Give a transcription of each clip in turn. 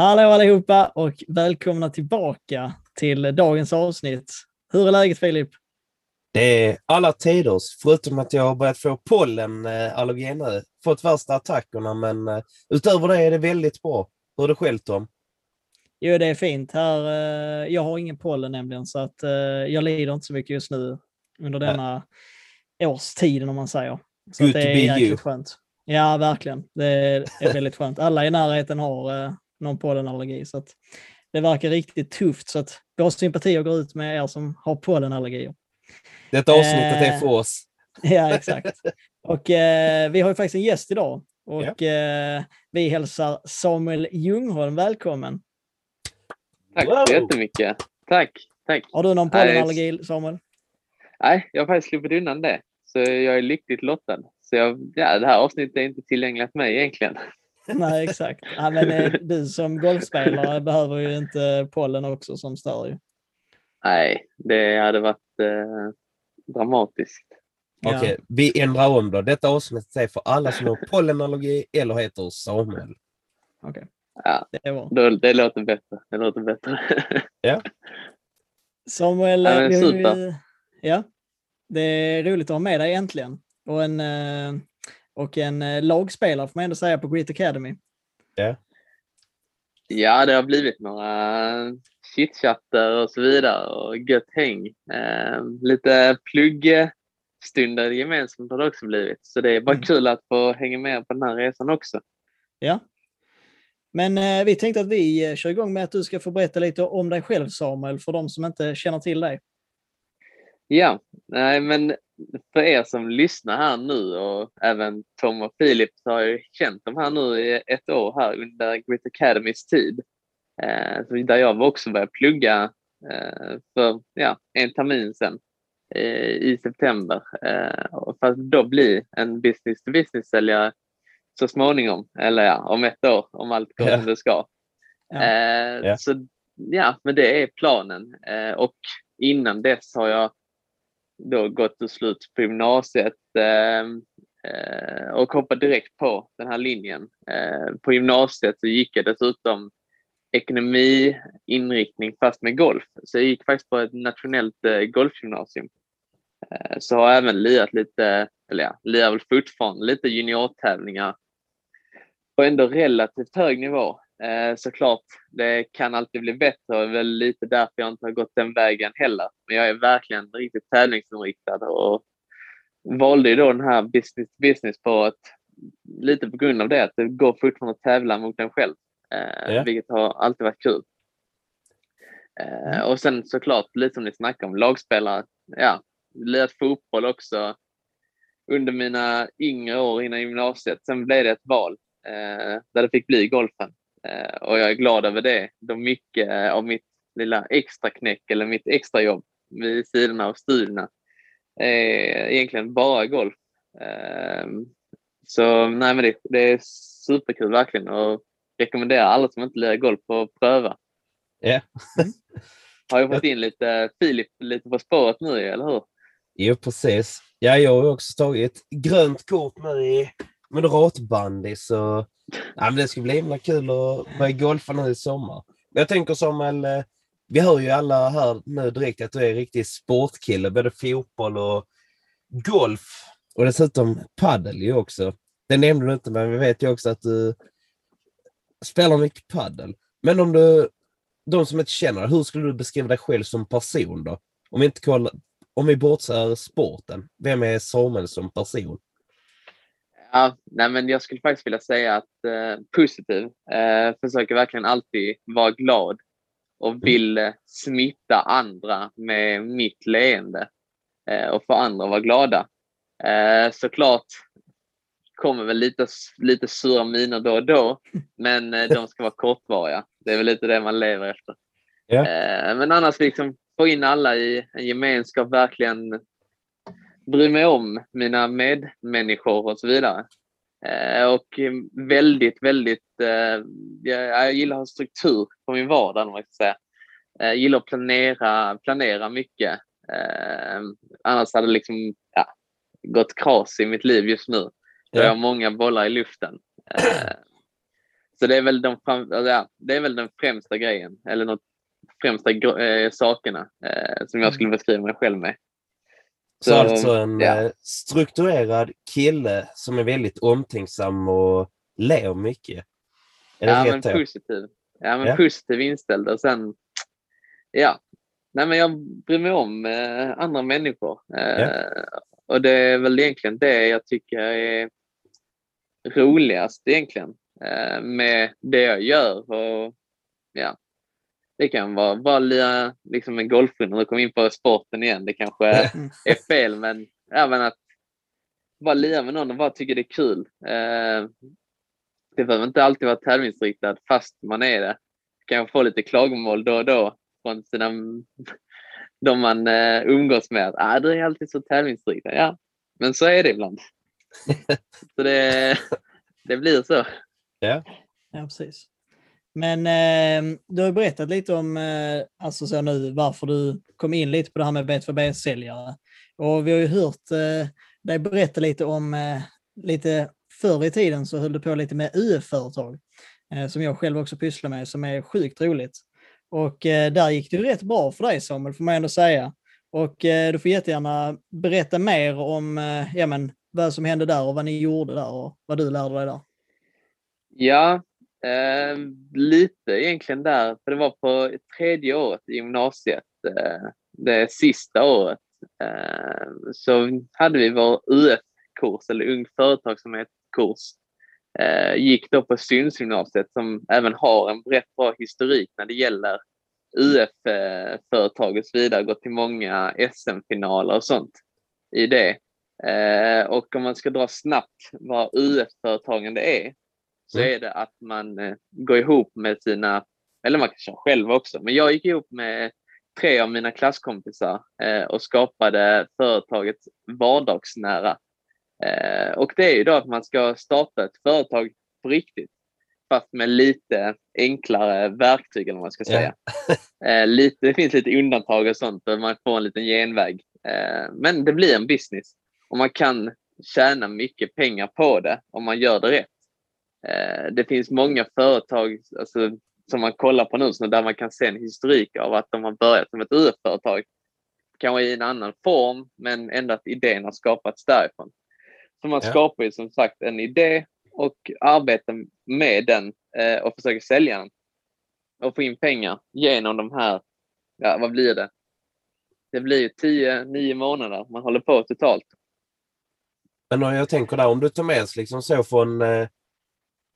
Hallå allihopa och välkomna tillbaka till dagens avsnitt. Hur är läget Filip? Det är alla tiders, förutom att jag har börjat få pollenallergi nu. Fått värsta attackerna, men eh, utöver det är det väldigt bra. Hur är det själv Tom? Jo, det är fint. Här, eh, jag har ingen pollen nämligen, så att eh, jag lider inte så mycket just nu under denna årstiden om man säger. Så Good det är jäkligt you. skönt. Ja, verkligen. Det är, väldigt skönt. Alla i närheten har eh, någon pollenallergi, så att det verkar riktigt tufft. Så att våra sympatier går ut med er som har pollenallergier. Detta avsnittet är Eh, för oss. Ja, exakt. Och eh, vi har ju faktiskt en gäst idag och eh, vi hälsar Samuel Ljungholm välkommen. Tack Wow. så jättemycket. Tack, tack. Har du någon pollenallergi, Samuel? Nej, jag har faktiskt sluppit undan det. Så jag är lyckligt lottad. Så jag, ja, det här avsnittet är inte tillgängligt för mig egentligen. Nej, exakt. Ja, men eh, du som golfspelare behöver ju inte pollen också som stör ju. Nej, det hade varit eh, dramatiskt. Ja. Okej, vi ändrar om då. Detta avsnittet är för alla som har pollenallergi eller heter Samuel. Okej, Ja, det var. då, det låter bättre. Det låter bättre. Samuel, Ja, eh, men vi, vi, ja, det är roligt att ha med dig äntligen. Och en, eh, och en eh, lagspelare får man ändå säga på Grit Academy. ja, det har blivit några chitchatter och så vidare och gött häng. Eh, lite pluggstunder gemensamt har det också blivit. Så det är bara Mm. kul att få hänga med på den här resan också. Ja. Men eh, vi tänkte att vi eh, kör igång med att du ska få berätta lite om dig själv Samuel, för de som inte känner till dig. Ja, nej men för er som lyssnar här nu och även Tom och Filip så har ju känt dem här nu i ett år här under Grit Academys tid. Eh, där jag också började plugga eh, för ja, en termin sedan eh, i september. Eh, och för att då bli en business-to-business-säljare så småningom, eller ja, om ett år om allt går Ja. som det ska. Ja. Eh, Ja. Så ja, men det är planen. Eh, och innan dess har jag då gått och slut på gymnasiet ehm, eh, och hoppat direkt på den här linjen. Eh, på gymnasiet så gick jag dessutom ekonomi, inriktning fast med golf. Så jag gick faktiskt på ett nationellt eh, golfgymnasium. Eh, så har jag även lirat lite, eller ja, lirar väl fortfarande lite juniortävlingar på ändå relativt hög nivå. Eh, såklart, det kan alltid bli bättre och det är väl lite därför jag inte har gått den vägen heller. Men jag är verkligen riktigt tävlingsinriktad och valde ju då den här business business på att lite på grund av det att det går fortfarande att tävla mot en själv. Eh. Vilket har alltid varit kul. Eh, och sen såklart, lite som ni snackade om, lagspelare. Ja, lirat fotboll också under mina yngre år innan gymnasiet. Sen blev det ett val eh, där det fick bli golfen. Eh, och jag är glad över det, då mycket eh, av mitt lilla extra knäck eller mitt extra jobb vid sidan av studierna är egentligen bara golf. Eh, så nej, men det, det är superkul verkligen och rekommenderar alla som inte lirar golf att pröva. Ja. Har jag fått in lite Filip lite på spåret nu, eller hur? Jo, precis. Ja, jag har ju också tagit grönt kort nu i moderatbandy, så ja, men det ska bli himla kul att börja golfa nu i sommar. Jag tänker Samuel, eh, vi hör ju alla här nu direkt att du är en riktig sportkille, både fotboll och golf och dessutom paddel ju också. Det nämnde du inte, men vi vet ju också att du spelar mycket paddel. Men om du, de som inte känner dig, hur skulle du beskriva dig själv som person då? Om vi inte kollar, om vi bortser sporten, vem är Samuel som person? Ja, nej, men jag skulle faktiskt vilja säga att eh, positiv. Eh, försöker verkligen alltid vara glad och vill eh, smitta andra med mitt leende eh, och få andra att vara glada. Eh, såklart kommer väl lite, lite sura miner då och då, men eh, de ska vara kortvariga. Det är väl lite det man lever efter. Eh, Men annars liksom få in alla i en gemenskap, verkligen bry mig om mina medmänniskor och så vidare. Eh, Och väldigt, väldigt, eh, jag gillar att ha struktur på min vardag, om man ska säga. Jag gillar att planera, planera mycket. Eh, Annars hade det liksom, ja, gått kras i mitt liv just nu. Ja. Jag har många bollar i luften. Eh, Så det är väl de, alltså, det är väl den främsta grejen, eller de främsta eh, sakerna eh, som jag skulle beskriva mig själv med. Så, alltså en ja. eh, strukturerad kille som är väldigt omtänksam och ler mycket. Är det ja, men rätt då? positiv. Ja, men Ja. positiv inställd och sen, ja. Nej, men jag bryr mig om eh, andra människor. Eh, Och det är väl egentligen det jag tycker är roligast egentligen eh, med det jag gör. Och, ja. Det kan vara bara lira liksom en golfrunda och komma in på sporten igen. Det kanske är fel, men även att bara lira med någon och bara tycker det är kul. Eh, det behöver inte alltid vara tävlingsriktad fast man är det. Kan få lite klagomål då och då från sina, de man eh, umgås med. Ah, du är alltid så tävlingsriktad. Ja, men så är det ibland. så det, det blir så. Ja, precis. Men eh, du har berättat lite om eh, alltså så nu, varför du kom in lite på det här med B2B-säljare. Och vi har ju hört eh, dig berätta lite om eh, lite förr i tiden så höll du på lite med UF-företag eh, som jag själv också pysslar med som är sjukt roligt. Och eh, där gick det ju rätt bra för dig Samuel får man ändå säga. Och eh, du får jättegärna berätta mer om eh, ja, men, vad som hände där och vad ni gjorde där och vad du lärde dig där. Ja, eh, lite egentligen där. För det var på tredje året i gymnasiet, eh, det sista året, eh, så hade vi vår UF-kurs, eller Ung Företagsamhet-kurs. Eh, gick då på Synsgymnasiet som även har en rätt bra historik när det gäller UF-företag och så vidare. Gått till många SM-finaler och sånt i det. Eh, och om man ska dra snabbt vad UF-företagande är, så Mm. är det att man eh, går ihop med sina, eller man kan köra själv också, men jag gick ihop med tre av mina klasskompisar eh, och skapade företaget Vardagsnära. Eh, och det är ju då att man ska starta ett företag på riktigt, fast med lite enklare verktyg eller vad man ska säga. Eh, lite, det finns lite undantag och sånt och man får en liten genväg. Men det blir en business och man kan tjäna mycket pengar på det om man gör det rätt. Eh, det finns många företag alltså, som man kollar på nu där man kan se en historik av att de har börjat som ett UF-företag. Kanske i en annan form, men ändå att idén har skapats därifrån. Så man Ja. skapar ju som sagt en idé och arbetar med den eh, och försöker sälja den. Och få in pengar genom de här, ja vad blir det? Det blir ju 10-9 månader man håller på totalt. Men om jag tänker där, om du tar med oss liksom så från... Eh,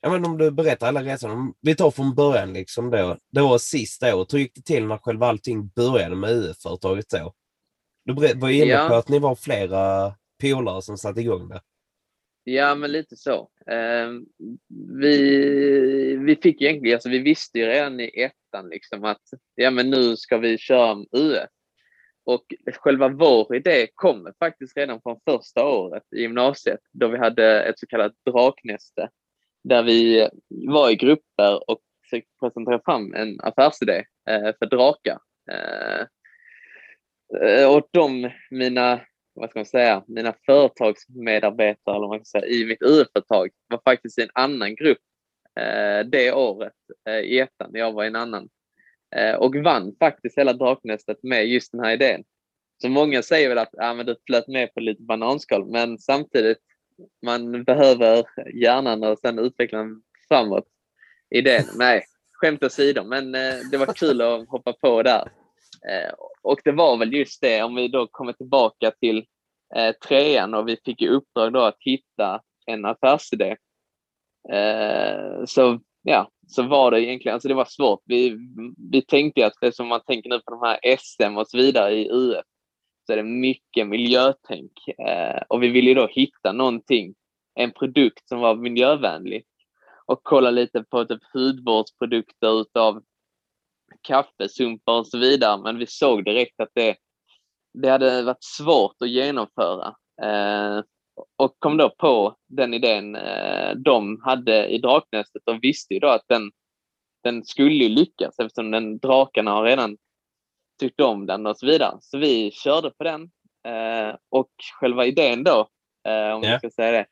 ja men om du berättar alla resan. Vi tar från början liksom då. Det var sista året. Hur gick det till när själva allting började med UF-företaget då? Du var inne Ja. på att ni var flera polare som satte igång det. Ja, men lite så. Eh, vi, vi fick egentligen, alltså vi visste ju redan i ettan liksom att ja, men nu ska vi köra UF. Och själva vår idé kommer faktiskt redan från första året i gymnasiet då vi hade ett så kallat draknäste där vi var i grupper och försökte presentera fram en affärsidé eh, för drakar. Eh, eh, och de, mina vad ska man säga, mina företagsmedarbetare eller vad man ska säga, i mitt UF-företag var faktiskt i en annan grupp det året i ettan. Jag var i en annan. Och vann faktiskt hela Draknästet med just den här idén. Så många säger väl att ah, men du flöt med på lite bananskal, men samtidigt man behöver hjärnan och sen utveckla den framåt. Idén. Nej, skämt åsido, men eh, det var kul att hoppa på där. Eh, och det var väl just det, om vi då kommer tillbaka till eh, trean och vi fick i uppdrag då att hitta en affärsidé. Så, ja, så var det egentligen, alltså det var svårt. Vi, vi tänkte att det som man tänker nu på de här SM och så vidare i UF, så är det mycket miljötänk. Eh, och vi ville ju då hitta någonting en produkt som var miljövänlig och kolla lite på typ hudvårdsprodukter utav kaffesumpar och så vidare. Men vi såg direkt att det, det hade varit svårt att genomföra. Eh, och kom då på den idén eh, de hade i Draknästet och visste ju då att den, den skulle lyckas eftersom den, drakarna har redan tyckt om den och så vidare. Så vi körde på den eh, och själva idén då, eh, om yeah. jag ska säga det,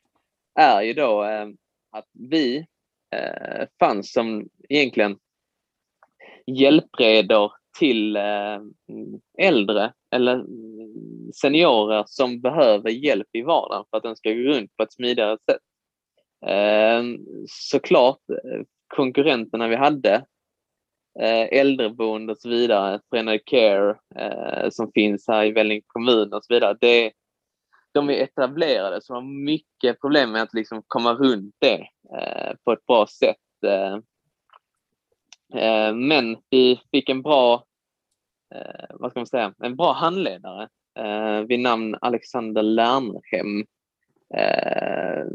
är ju då eh, att vi eh, fanns som egentligen hjälpredor till eh, äldre eller seniorer som behöver hjälp i vardagen för att den ska gå runt på ett smidigare sätt. Eh, såklart konkurrenterna vi hade, Eh, äldreboende och så vidare, Förenade Care eh, som finns här i Vellinge kommun och så vidare, det, de är etablerade så de har mycket problem med att liksom komma runt det eh, på ett bra sätt. Eh, eh, men vi fick en bra, eh, vad ska man säga, en bra handledare eh, vid namn Alexander Lernhem. Eh,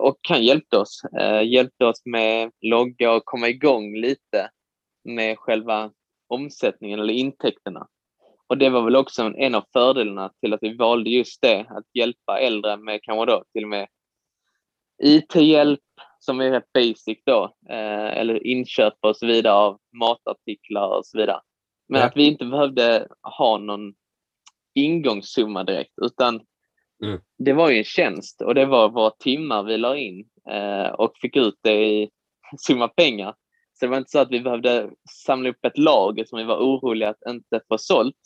och han hjälpte oss, eh, hjälpte oss med logga och komma igång lite med själva omsättningen eller intäkterna. Och det var väl också en av fördelarna till att vi valde just det, att hjälpa äldre med kanske då till och med IT-hjälp som är rätt basic då, eh, eller inköp och så vidare av matartiklar och så vidare. Men ja. att vi inte behövde ha någon ingångssumma direkt, utan mm. det var ju en tjänst och det var våra timmar vi la in eh, och fick ut det i summa pengar. Så det var inte så att vi behövde samla upp ett lager som vi var oroliga att inte få sålt,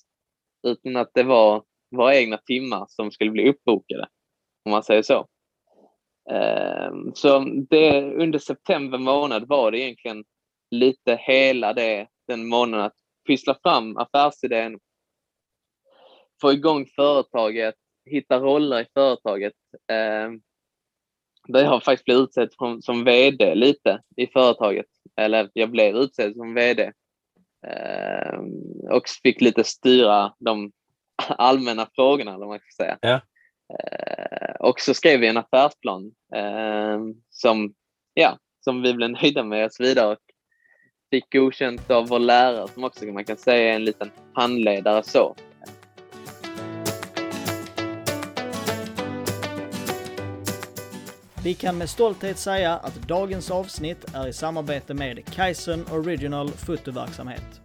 utan att det var våra egna timmar som skulle bli uppbokade, om man säger så. Ehm, så det, under september månad var det egentligen lite hela det, den månaden att pyssla fram affärsidén, få igång företaget, hitta roller i företaget. Ehm, där jag har faktiskt blivit utsedd som, som VD lite i företaget. Eller jag blev utsedd som VD Ehm, och fick lite styra de allmänna frågorna, eller man ska säga. Ja. Ehm, och så skrev vi en affärsplan ehm, som, ja, som vi blev nöjda med och så vidare. Och fick godkänt av vår lärare som också man kan säga är en liten handledare så. Vi kan med stolthet säga att dagens avsnitt är i samarbete med Kaizen Original fotoverksamhet.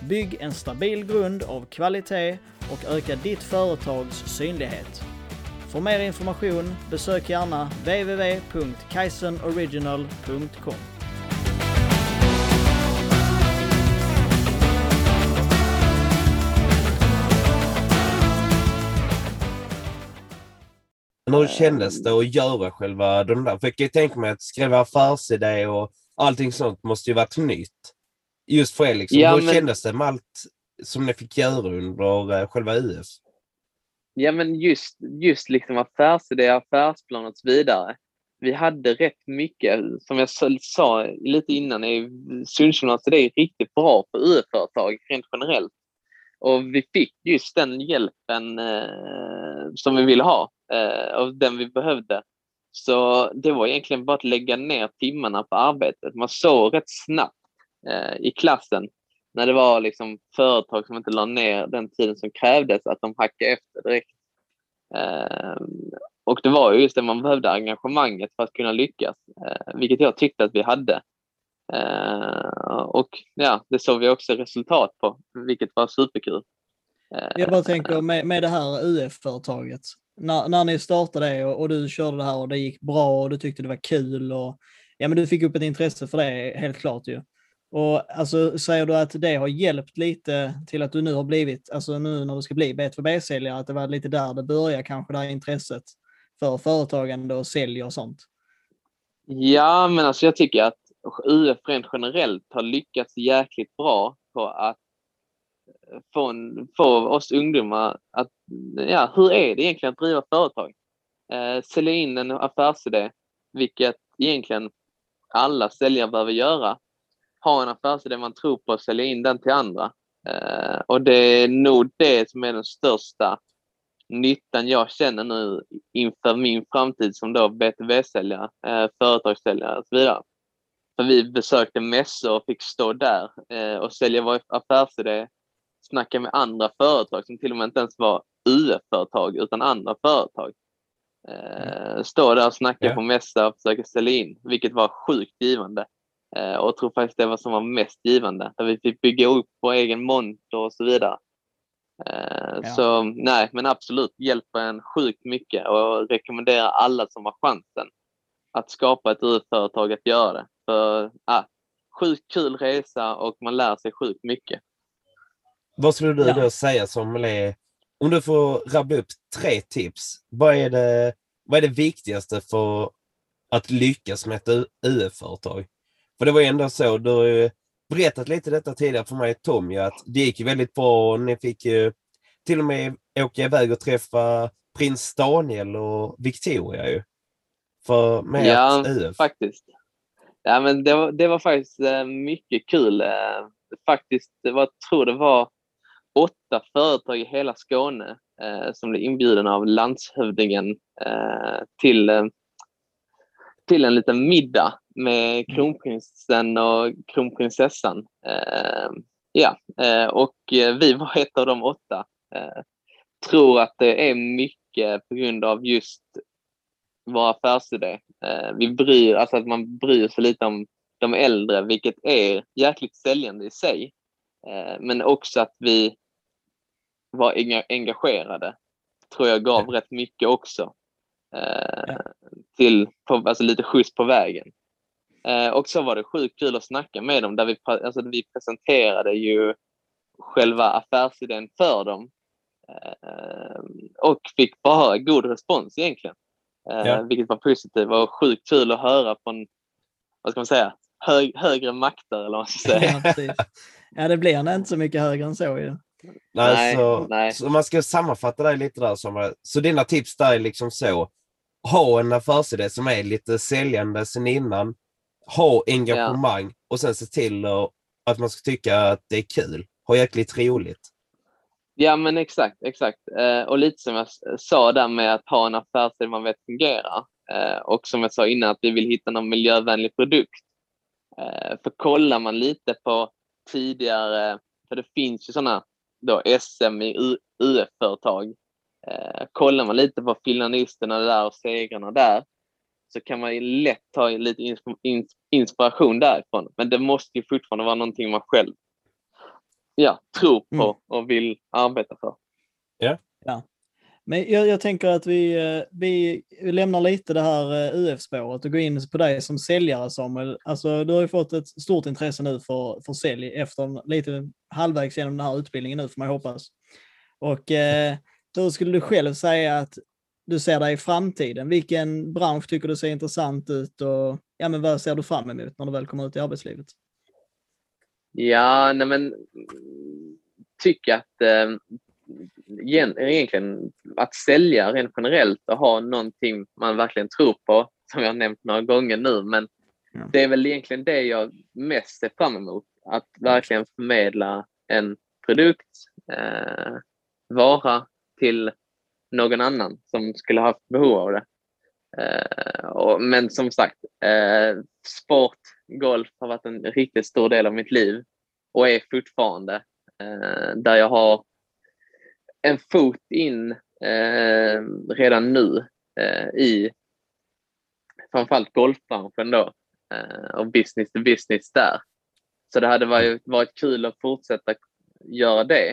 Bygg en stabil grund av kvalitet och öka ditt företags synlighet. För mer information besök gärna www.kaizenoriginal.com. Men hur kändes det att göra själva den där? För jag kan ju tänka mig att skriva affärsidé och allting sånt måste ju varit nytt. Just för er liksom. Ja, hur men... kändes det med allt som ni fick göra under uh, själva UF? Ja men just, just liksom affärsidé, affärsplan och så vidare. Vi hade rätt mycket, som jag sa lite innan, Sundsvalls det är riktigt bra för UF-företag rent generellt. Och vi fick just den hjälpen eh, som vi ville ha eh, och den vi behövde. Så det var egentligen bara att lägga ner timmarna på arbetet. Man såg rätt snabbt eh, i klassen när det var liksom företag som inte la ner den tiden som krävdes, att de hackade efter direkt. Eh, och det var just det, man behövde engagemanget för att kunna lyckas, eh, vilket jag tyckte att vi hade. Eh, och ja, det såg vi också resultat på, vilket var superkul. Jag bara tänker med, med det här UF-företaget, när, när ni startade det och, och, du körde det här och det gick bra och du tyckte det var kul och ja, men du fick upp ett intresse för det helt klart ju. Och alltså, säger du att det har hjälpt lite till att du nu har blivit, alltså nu när du ska bli B2B-säljare, att det var lite där det började kanske, det här intresset för företagande och sälj och sånt? Ja, men alltså jag tycker att UF rent generellt har lyckats jäkligt bra på att eh, få, en, få oss ungdomar att, ja, hur är det egentligen att driva företag? Eh, sälja in en affärsidé, vilket egentligen alla säljare behöver göra. Ha en affärsidé man tror på och sälja in den till andra. Eh, och det är nog det som är den största nyttan jag känner nu inför min framtid som då B2B-säljare, eh, företagssäljare och så vidare. För vi besökte mässor och fick stå där eh, och sälja vår affärsidé, snacka med andra företag som till och med inte ens var UF-företag utan andra företag. Eh, stå där och snacka Ja. på mässa och försöka sälja in, vilket var sjukt givande. Eh, och jag tror faktiskt det var som var mest givande, där vi fick bygga upp vår egen monter och så vidare. Eh, Ja. Så nej, men absolut hjälper en sjukt mycket och rekommenderar alla som har chansen att skapa ett UF-företag att göra det. För ah, sjukt kul resa och man lär sig sjukt mycket. Vad skulle du Ja. då säga som är, om du får rabbla upp tre tips, vad är det, vad är det viktigaste för att lyckas med ett UF-företag? För det var ju ändå så, du har ju berättat lite detta tidigare för mig och Tom, ju, att det gick ju väldigt bra och ni fick ju till och med åka iväg och träffa prins Daniel och Victoria ju. För med Ja, ett UF. Faktiskt. Ja, men det, var, det var faktiskt eh, mycket kul. Eh, faktiskt, det var, jag tror det var åtta företag i hela Skåne eh, som blev inbjudna av landshövdingen eh, till, eh, till en liten middag med kronprinsen och kronprinsessan. Eh, ja, och vi var ett av de åtta. Tror att det är mycket på grund av just vår affärsidé. Eh, vi bryr, alltså att man bryr sig lite om de äldre, vilket är jäkligt säljande i sig. Eh, men också att vi var enga- engagerade, tror jag gav Ja. rätt mycket också. Eh, till, alltså lite skjuts på vägen. Och så var det sjukt kul att snacka med dem, där vi, alltså, vi presenterade ju själva affärsidén för dem. Och fick bara god respons egentligen. Eh, Ja. Vilket var positivt och sjukt kul att höra från, vad ska man säga, hög, högre makter eller vad man ska säga. Ja, ja, det blir nog inte så mycket högre än så ju. Nej, Nej, så, nej. så man ska sammanfatta dig lite där, så, så dina tips där är liksom så, ha en affärsidé som är lite säljande sen innan, ha engagemang och sen se till att, att man ska tycka att det är kul, ha jäkligt roligt. Ja, men exakt, exakt. Eh, och lite som jag sa där med att ha en affärsidé man vet fungerar. Eh, och som jag sa innan, att vi vill hitta någon miljövänlig produkt. Eh, för kollar man lite på tidigare, för det finns ju sådana då SM i UF-företag. Eh, kollar man lite på finlandisterna där och segrarna där så kan man ju lätt ta lite inspiration därifrån. Men det måste ju fortfarande vara någonting man själv ja, tror på Mm. och vill arbeta för. Men jag, jag tänker att vi, eh, vi lämnar lite det här eh, UF-spåret och går in på dig som säljare Samuel. Alltså, du har ju fått ett stort intresse nu för, för sälj efter lite halvvägs genom den här utbildningen nu får man hoppas. Och eh, hur skulle du själv säga att du ser dig i framtiden? Vilken bransch tycker du ser intressant ut och ja, men vad ser du fram emot när du väl kommer ut i arbetslivet? Ja, nej men tycker att eh, igen- egentligen att sälja rent generellt och ha någonting man verkligen tror på, som jag har nämnt några gånger nu, men Ja. det är väl egentligen det jag mest ser fram emot. Att verkligen förmedla en produkt, eh, vara till någon annan som skulle ha haft behov av det. Eh, och, men som sagt, eh, sport, golf har varit en riktigt stor del av mitt liv och är fortfarande eh, där jag har en fot in eh, redan nu eh, i framförallt golfbranschen då eh, och business to business där. Så det hade varit, varit kul att fortsätta göra det.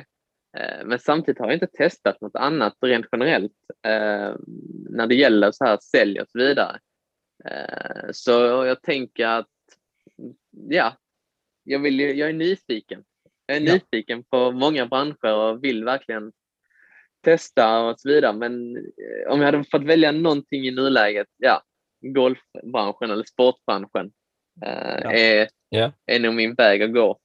Eh, men samtidigt har jag inte testat något annat rent generellt eh, när det gäller så här sälj och så vidare. Eh, så jag tänker att ja, jag, vill, jag är nyfiken. Jag är Ja. nyfiken på många branscher och vill verkligen testa och så vidare. Men eh, om jag hade fått välja någonting i nuläget, ja, golfbranschen eller sportbranschen eh, Ja. är, Ja. är nog min väg att gå.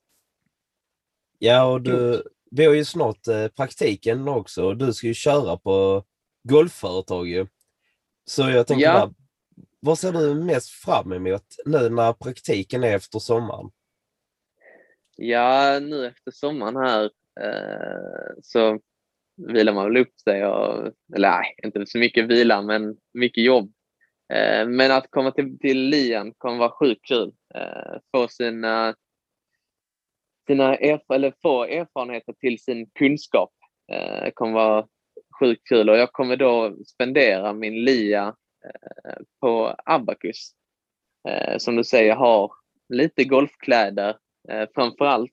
Ja, och du, vi har ju snart eh, praktiken också och du ska ju köra på golfföretag ju. Så jag tänker Ja. bara, vad ser du mest fram emot nu när praktiken är efter sommaren? Ja, nu efter sommaren här eh, så vilar man väl upp sig. Och, eller nej, inte så mycket vila, men mycket jobb. Eh, men att komma till, till Lien kommer vara sjukt kul. Eh, få sina, sina erf eller få erfarenheter till sin kunskap eh, kommer vara sjukt kul och jag kommer då spendera min lia Eh, på Abacus. Eh, som du säger har lite golfkläder eh, framförallt, framför allt,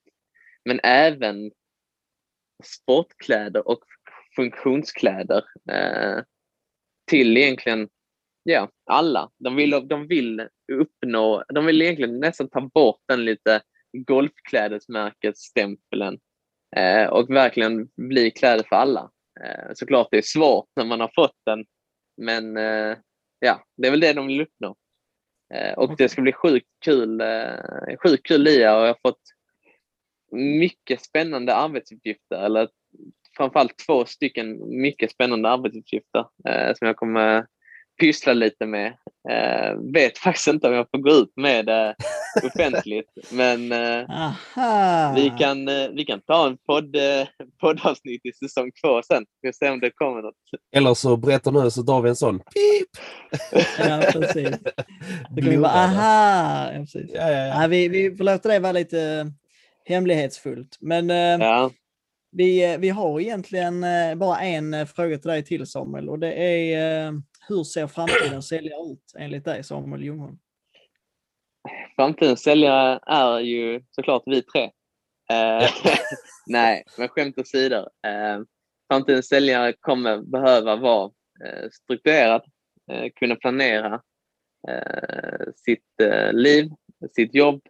men även sportkläder och funktionskläder till egentligen ja, alla. De vill, de vill uppnå, de vill egentligen nästan ta bort den lite golfklädesmärkesstämpeln eh, och verkligen bli kläder för alla. Eh, såklart det är svårt när man har fått den, men eh, ja, det är väl det de vill uppnå. Eh, och det ska bli sjukt kul, eh, sjukt kul lia och jag har fått mycket spännande arbetsuppgifter, eller framförallt två stycken mycket spännande arbetsuppgifter eh, som jag kommer pyssla lite med. Eh, vet faktiskt inte om jag får gå ut med det offentligt, men eh, vi, kan, eh, vi kan ta en podd, eh, poddavsnitt i säsong två sen. Vi får se om det kommer något. Eller så berättar nu så drar vi en sån pip. ja, precis. Kommer vara aha. Ja, precis. Ja, ja, ja. Ja, vi, vi får låta det vara lite eh, hemlighetsfullt. Men eh, Ja, vi, vi har egentligen eh, bara en eh, fråga till dig till Samuel och det är eh, hur ser framtidens säljare ut enligt dig Samuel Ljungholm? framtidens säljare är ju såklart vi tre. Eh, nej, men skämt åsido. Eh, framtidens säljare kommer behöva vara eh, strukturerad, eh, kunna planera eh, sitt eh, liv, sitt jobb,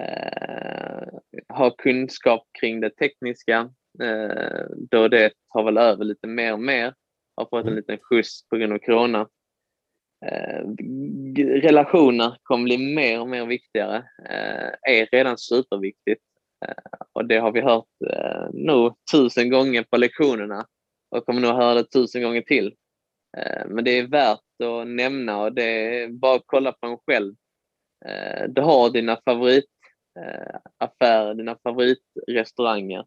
eh, ha kunskap kring det tekniska, eh, då det tar väl över lite mer och mer, har fått en Mm. liten skjuts på grund av corona. Eh, relationer kommer bli mer och mer viktigare, eh, är redan superviktigt. Eh, och det har vi hört eh, nog tusen gånger på lektionerna och kommer nog höra det tusen gånger till. Eh, men det är värt att nämna och det är bara att kolla på en själv. Du har dina favoritaffärer, dina favoritrestauranger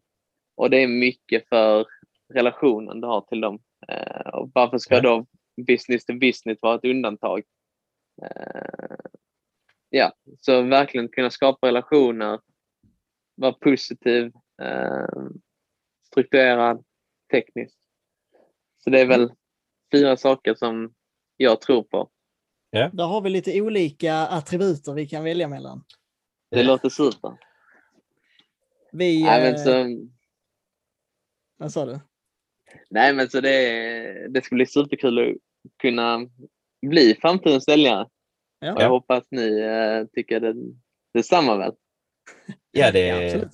och det är mycket för relationen du har till dem. Eh, och varför ska Ja. då business to business vara ett undantag? Eh, ja, så verkligen kunna skapa relationer, vara positiv, eh, strukturerad, teknisk. Så det är väl fyra saker som jag tror på. Där har vi lite olika attributer vi kan välja mellan. Det låter super. Vi, Nej, men eh, så, vad sa du? Nej, men så det, det ska bli superkul att kunna bli framtidens säljare. Ja, Och jag hoppas ni eh, tycker det, detsamma väl? Ja, det, ja, absolut.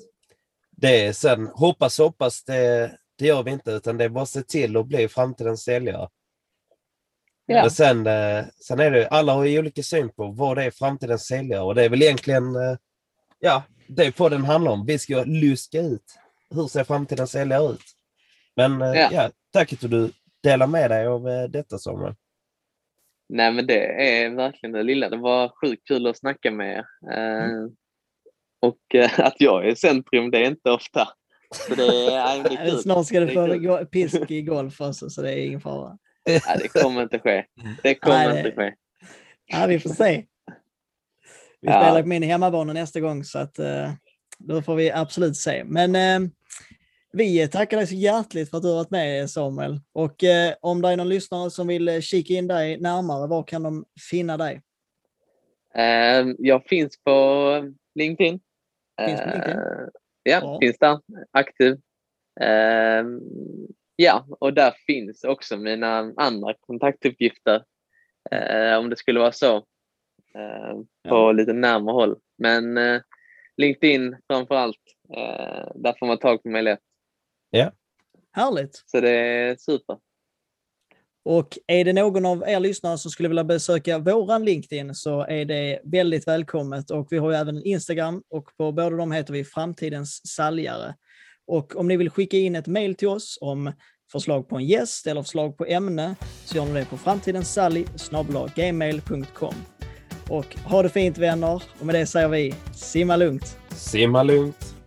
det är sen hoppas hoppas det, det gör vi inte utan det är bara att se till att bli framtidens säljare. Ja. Men sen, eh, sen är det, alla har ju olika syn på vad det är framtidens säljare och det är väl egentligen, eh, ja, det podden handlar om. Vi ska luska ut hur ser framtidens säljare ut. Men eh, Ja. ja. tack att du delar med dig av eh, detta Samuel. Nej, men det är verkligen det lilla. Det var sjukt kul att snacka med er. Eh, Och eh, att jag är i centrum, det är inte ofta. Så det är, det är. Snart ska du få pisk i golf också, så det är ingen fara. Nej, det kommer inte ske. Det kommer Nej, inte ske. Ja, vi får se. Vi Ja. spelar på min hemmabana nästa gång, så att, då får vi absolut se. Men vi tackar dig så hjärtligt för att du har varit med Samuel. Och eh, om det är någon lyssnare som vill eh, kika in dig närmare, var kan de finna dig? Eh, Jag finns på LinkedIn. Finns på LinkedIn? Eh, Ja, Ja. finns där. Aktiv. Eh, Ja, och där finns också mina andra kontaktuppgifter. eh, Om det skulle vara så. På Ja. lite närmare håll. Men LinkedIn framför allt. eh, Där får man tag på mig lätt. Härligt! Så det är super. Och är det någon av er lyssnare som skulle vilja besöka våran LinkedIn så är det väldigt välkommet. Och vi har ju även en Instagram och på båda de heter vi Framtidens säljare. Och om ni vill skicka in ett mejl till oss om förslag på en gäst eller förslag på ämne så gör ni det på framtidenssally.gmail.com. Och ha det fint vänner och med det säger vi simma lugnt! Simma lugnt!